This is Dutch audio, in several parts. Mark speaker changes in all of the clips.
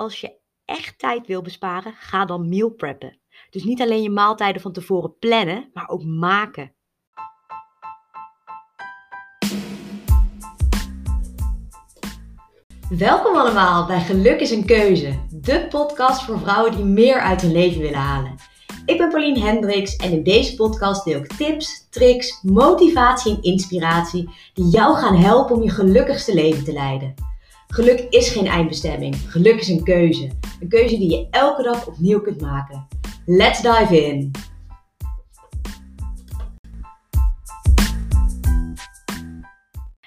Speaker 1: Als je echt tijd wil besparen, ga dan meal preppen. Dus niet alleen je maaltijden van tevoren plannen, maar ook maken. Welkom allemaal bij Geluk is een Keuze, de podcast voor vrouwen die meer uit hun leven willen halen. Ik ben Pauline Hendricks en in deze podcast deel ik tips, tricks, motivatie en inspiratie die jou gaan helpen om je gelukkigste leven te leiden. Geluk is geen eindbestemming, geluk is een keuze. Een keuze die je elke dag opnieuw kunt maken. Let's dive in!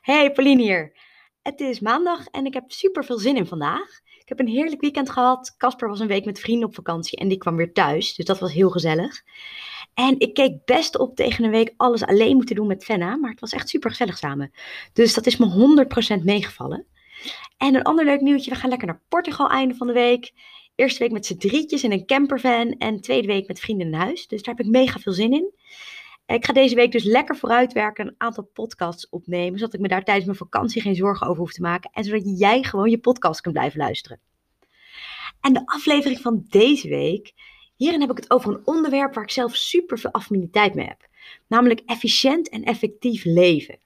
Speaker 1: Hey, Pauline hier. Het is maandag en ik heb super veel zin in vandaag. Ik heb een heerlijk weekend gehad. Casper was een week met vrienden op vakantie en die kwam weer thuis. Dus dat was heel gezellig. En ik keek best op tegen een week alles alleen moeten doen met Fenna. Maar het was echt super gezellig samen. Dus dat is me 100% meegevallen. En een ander leuk nieuwtje. We gaan lekker naar Portugal einde van de week. Eerste week met z'n drietjes in een campervan. En tweede week met vrienden in huis. Dus daar heb ik mega veel zin in. Ik ga deze week dus lekker vooruitwerken, een aantal podcasts opnemen, zodat ik me daar tijdens mijn vakantie geen zorgen over hoef te maken en zodat jij gewoon je podcast kunt blijven luisteren. En de aflevering van deze week, hierin heb ik het over een onderwerp waar ik zelf super veel affiniteit mee heb, namelijk efficiënt en effectief leven.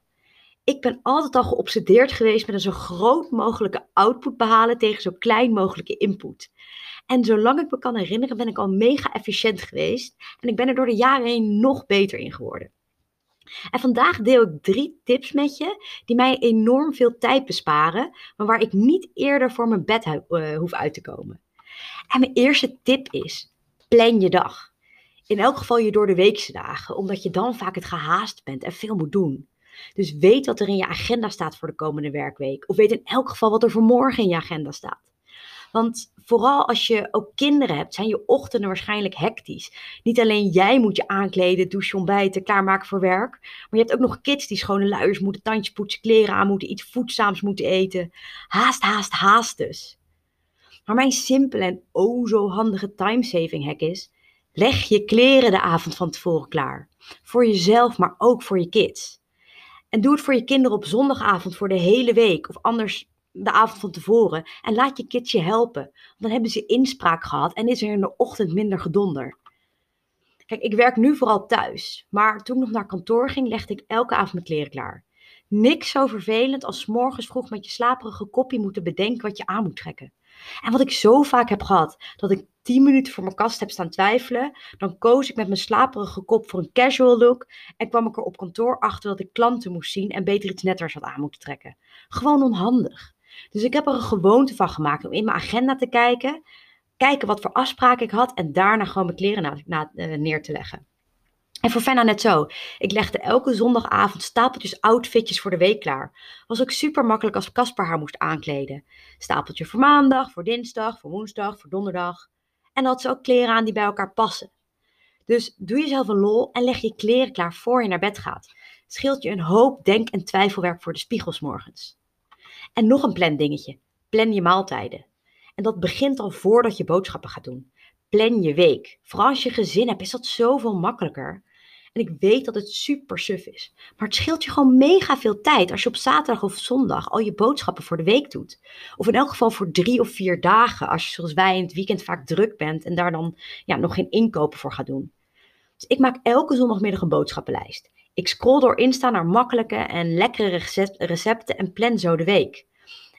Speaker 1: Ik ben altijd al geobsedeerd geweest met een zo groot mogelijke output behalen tegen zo klein mogelijke input. En zolang ik me kan herinneren, ben ik al mega efficiënt geweest. En ik ben er door de jaren heen nog beter in geworden. En vandaag deel ik drie tips met je die mij enorm veel tijd besparen, maar waar ik niet eerder voor mijn bed uh, hoef uit te komen. En mijn eerste tip is: plan je dag. In elk geval je door de weekse dagen, omdat je dan vaak het gehaast bent en veel moet doen. Dus weet wat er in je agenda staat voor de komende werkweek. Of weet in elk geval wat er voor morgen in je agenda staat. Want vooral als je ook kinderen hebt, zijn je ochtenden waarschijnlijk hectisch. Niet alleen jij moet je aankleden, douchen, ontbijten, klaarmaken voor werk. Maar je hebt ook nog kids die schone luiers moeten, tandjes poetsen, kleren aan moeten, iets voedzaams moeten eten. Haast, haast, haast dus. Maar mijn simpele en oh zo handige timesaving hack is: leg je kleren de avond van tevoren klaar. Voor jezelf, maar ook voor je kids. En doe het voor je kinderen op zondagavond voor de hele week. Of anders de avond van tevoren. En laat je kids je helpen. Dan hebben ze inspraak gehad en is er in de ochtend minder gedonder. Kijk, ik werk nu vooral thuis. Maar toen ik nog naar kantoor ging, legde ik elke avond mijn kleren klaar. Niks zo vervelend als morgens vroeg met je slaperige kopje moeten bedenken wat je aan moet trekken. En wat ik zo vaak heb gehad, dat ik 10 minuten voor mijn kast heb staan twijfelen, dan koos ik met mijn slaperige kop voor een casual look en kwam ik er op kantoor achter dat ik klanten moest zien en beter iets netters had aan moeten trekken. Gewoon onhandig. Dus ik heb er een gewoonte van gemaakt om in mijn agenda te kijken, kijken wat voor afspraken ik had en daarna gewoon mijn kleren eh, neer te leggen. En voor Fenna net zo. Ik legde elke zondagavond stapeltjes outfitjes voor de week klaar. Was ook super makkelijk als Casper haar moest aankleden. Stapeltje voor maandag, voor dinsdag, voor woensdag, voor donderdag. En had ze ook kleren aan die bij elkaar passen. Dus doe jezelf een lol en leg je kleren klaar voor je naar bed gaat. Scheelt je een hoop denk- en twijfelwerk voor de spiegels morgens. En nog een plan dingetje. Plan je maaltijden. En dat begint al voordat je boodschappen gaat doen. Plan je week. Vooral als je gezin hebt, is dat zoveel makkelijker. En ik weet dat het super suf is. Maar het scheelt je gewoon mega veel tijd als je op zaterdag of zondag al je boodschappen voor de week doet. Of in elk geval voor drie of vier dagen als je zoals wij in het weekend vaak druk bent en daar dan ja, nog geen inkopen voor gaat doen. Dus ik maak elke zondagmiddag een boodschappenlijst. Ik scroll door Insta naar makkelijke en lekkere recepten en plan zo de week.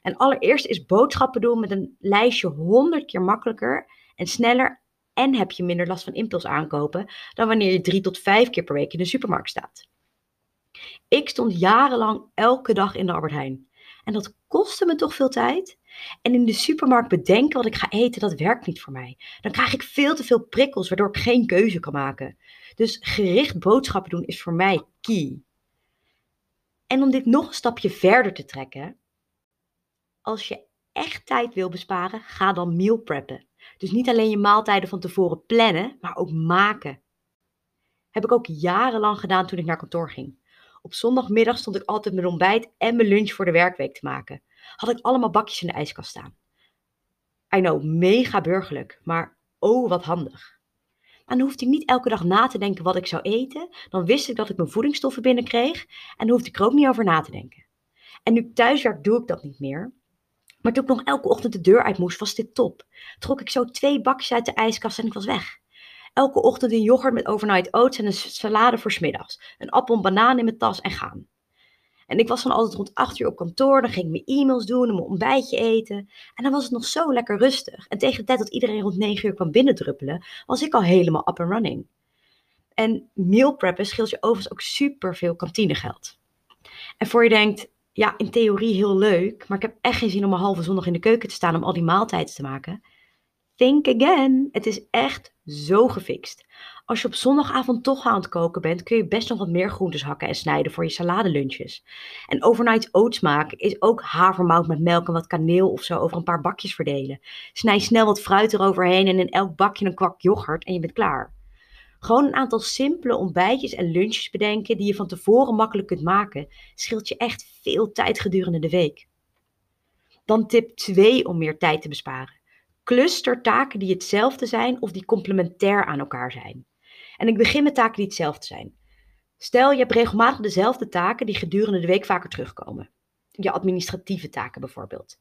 Speaker 1: En allereerst is boodschappen doen met een lijstje honderd keer makkelijker en sneller en heb je minder last van impuls aankopen dan wanneer je drie tot vijf keer per week in de supermarkt staat. Ik stond jarenlang elke dag in de Albert Heijn. En dat kostte me toch veel tijd. En in de supermarkt bedenken wat ik ga eten, dat werkt niet voor mij. Dan krijg ik veel te veel prikkels, waardoor ik geen keuze kan maken. Dus gericht boodschappen doen is voor mij key. En om dit nog een stapje verder te trekken, als je echt tijd wil besparen, ga dan meal preppen. Dus niet alleen je maaltijden van tevoren plannen, maar ook maken. Heb ik ook jarenlang gedaan toen ik naar kantoor ging. Op zondagmiddag stond ik altijd mijn ontbijt en mijn lunch voor de werkweek te maken. Had ik allemaal bakjes in de ijskast staan. I know, mega burgerlijk, maar oh wat handig. En dan hoefde ik niet elke dag na te denken wat ik zou eten. Dan wist ik dat ik mijn voedingsstoffen binnenkreeg en dan hoefde ik er ook niet over na te denken. En nu ik thuis werk, doe ik dat niet meer. Maar toen ik nog elke ochtend de deur uit moest, was dit top. Trok ik zo twee bakjes uit de ijskast en ik was weg. Elke ochtend een yoghurt met overnight oats en een salade voor smiddags. Een appel en banaan in mijn tas en gaan. En ik was dan altijd rond 8 uur op kantoor. Dan ging ik mijn e-mails doen en mijn ontbijtje eten. En dan was het nog zo lekker rustig. En tegen de tijd dat iedereen rond 9 uur kwam binnendruppelen, was ik al helemaal up and running. En meal preppen scheelt je overigens ook super veel kantinegeld. En voor je denkt, ja, in theorie heel leuk, maar ik heb echt geen zin om een halve zondag in de keuken te staan om al die maaltijden te maken. Think again. Het is echt zo gefixt. Als je op zondagavond toch aan het koken bent, kun je best nog wat meer groentes hakken en snijden voor je saladelunches. En overnight oats maken is ook havermout met melk en wat kaneel of zo over een paar bakjes verdelen. Snij snel wat fruit eroverheen en in elk bakje een kwak yoghurt en je bent klaar. Gewoon een aantal simpele ontbijtjes en lunches bedenken die je van tevoren makkelijk kunt maken, scheelt je echt veel tijd gedurende de week. Dan tip 2 om meer tijd te besparen. Cluster taken die hetzelfde zijn of die complementair aan elkaar zijn. En ik begin met taken die hetzelfde zijn. Stel, je hebt regelmatig dezelfde taken die gedurende de week vaker terugkomen. Je administratieve taken bijvoorbeeld.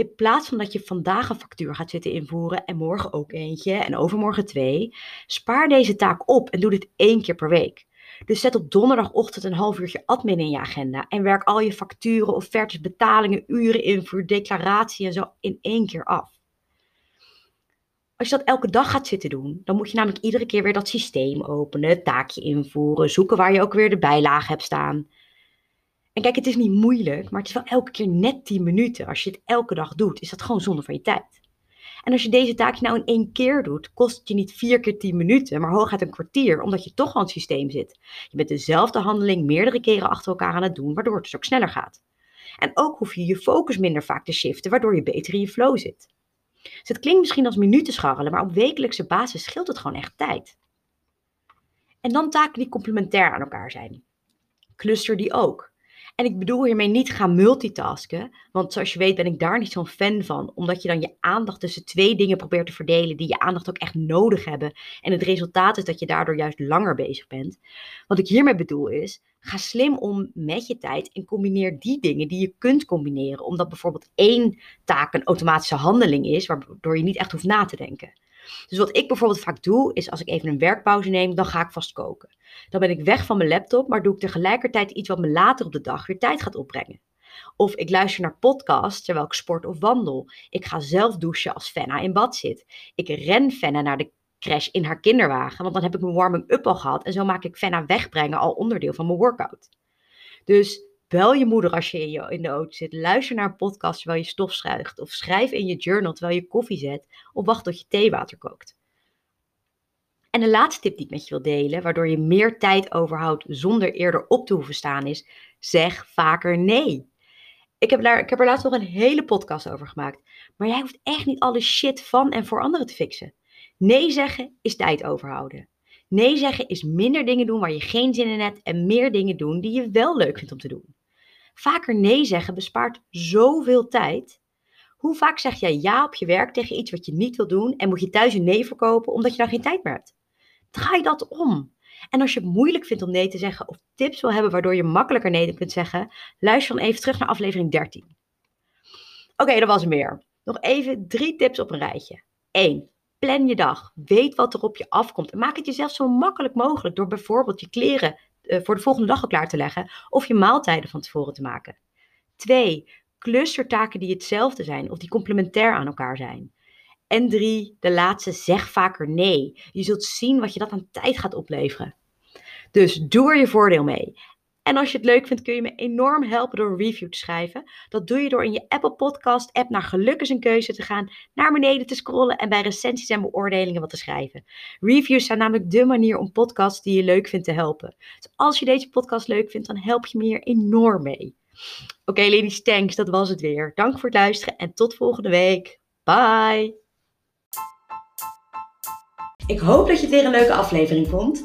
Speaker 1: In plaats van dat je vandaag een factuur gaat zitten invoeren en morgen ook eentje en overmorgen twee, spaar deze taak op en doe dit één keer per week. Dus zet op donderdagochtend een half uurtje admin in je agenda en werk al je facturen, offertes, betalingen, uren invoer, declaratie en zo in één keer af. Als je dat elke dag gaat zitten doen, dan moet je namelijk iedere keer weer dat systeem openen, taakje invoeren, zoeken waar je ook weer de bijlage hebt staan. En kijk, het is niet moeilijk, maar het is wel elke keer net 10 minuten. Als je het elke dag doet, is dat gewoon zonde van je tijd. En als je deze taakje nou in één keer doet, kost het je niet vier keer 10 minuten, maar hooguit een kwartier, omdat je toch al het systeem zit. Je bent dezelfde handeling meerdere keren achter elkaar aan het doen, waardoor het dus ook sneller gaat. En ook hoef je je focus minder vaak te shiften, waardoor je beter in je flow zit. Dus het klinkt misschien als minuten scharrelen, maar op wekelijkse basis scheelt het gewoon echt tijd. En dan taken die complementair aan elkaar zijn. Cluster die ook. En ik bedoel hiermee niet gaan multitasken, want zoals je weet ben ik daar niet zo'n fan van, omdat je dan je aandacht tussen twee dingen probeert te verdelen die je aandacht ook echt nodig hebben. En het resultaat is dat je daardoor juist langer bezig bent. Wat ik hiermee bedoel is, ga slim om met je tijd en combineer die dingen die je kunt combineren, omdat bijvoorbeeld één taak een automatische handeling is, waardoor je niet echt hoeft na te denken. Dus wat ik bijvoorbeeld vaak doe, is als ik even een werkpauze neem, dan ga ik vast koken. Dan ben ik weg van mijn laptop, maar doe ik tegelijkertijd iets wat me later op de dag weer tijd gaat opbrengen. Of ik luister naar podcasts terwijl ik sport of wandel. Ik ga zelf douchen als Fenna in bad zit. Ik ren Fenna naar de crash in haar kinderwagen, want dan heb ik mijn warming-up al gehad en zo maak ik Fenna wegbrengen al onderdeel van mijn workout. Dus Bel je moeder als je in, je in de auto zit. Luister naar een podcast terwijl je stofzuigt. Of schrijf in je journal terwijl je koffie zet. Of wacht tot je theewater kookt. En de laatste tip die ik met je wil delen, waardoor je meer tijd overhoudt zonder eerder op te hoeven staan, is: zeg vaker nee. Ik heb, daar, ik heb er laatst nog een hele podcast over gemaakt. Maar jij hoeft echt niet alle shit van en voor anderen te fixen. Nee zeggen is tijd overhouden. Nee zeggen is minder dingen doen waar je geen zin in hebt en meer dingen doen die je wel leuk vindt om te doen. Vaker nee zeggen bespaart zoveel tijd. Hoe vaak zeg jij ja op je werk tegen iets wat je niet wil doen en moet je thuis een nee verkopen omdat je dan geen tijd meer hebt? Draai dat om. En als je het moeilijk vindt om nee te zeggen of tips wil hebben waardoor je makkelijker nee kunt zeggen, luister dan even terug naar aflevering 13. Oké, dat was meer. Nog even drie tips op een rijtje. 1. Plan je dag. Weet wat er op je afkomt. En maak het jezelf zo makkelijk mogelijk door bijvoorbeeld je kleren voor de volgende dag al klaar te leggen of je maaltijden van tevoren te maken. 2. Clustertaken die hetzelfde zijn of die complementair aan elkaar zijn. En 3. De laatste, zeg vaker nee. Je zult zien wat je dat aan tijd gaat opleveren. Dus doe er je voordeel mee. En als je het leuk vindt, kun je me enorm helpen door een review te schrijven. Dat doe je door in je Apple Podcast app naar geluk is een keuze te gaan, naar beneden te scrollen en bij recensies en beoordelingen wat te schrijven. Reviews zijn namelijk de manier om podcasts die je leuk vindt te helpen. Dus als je deze podcast leuk vindt, dan help je me hier enorm mee. Oké, okay, ladies, thanks. Dat was het weer. Dank voor het luisteren en tot volgende week. Bye! Ik hoop dat je het weer een leuke aflevering vond.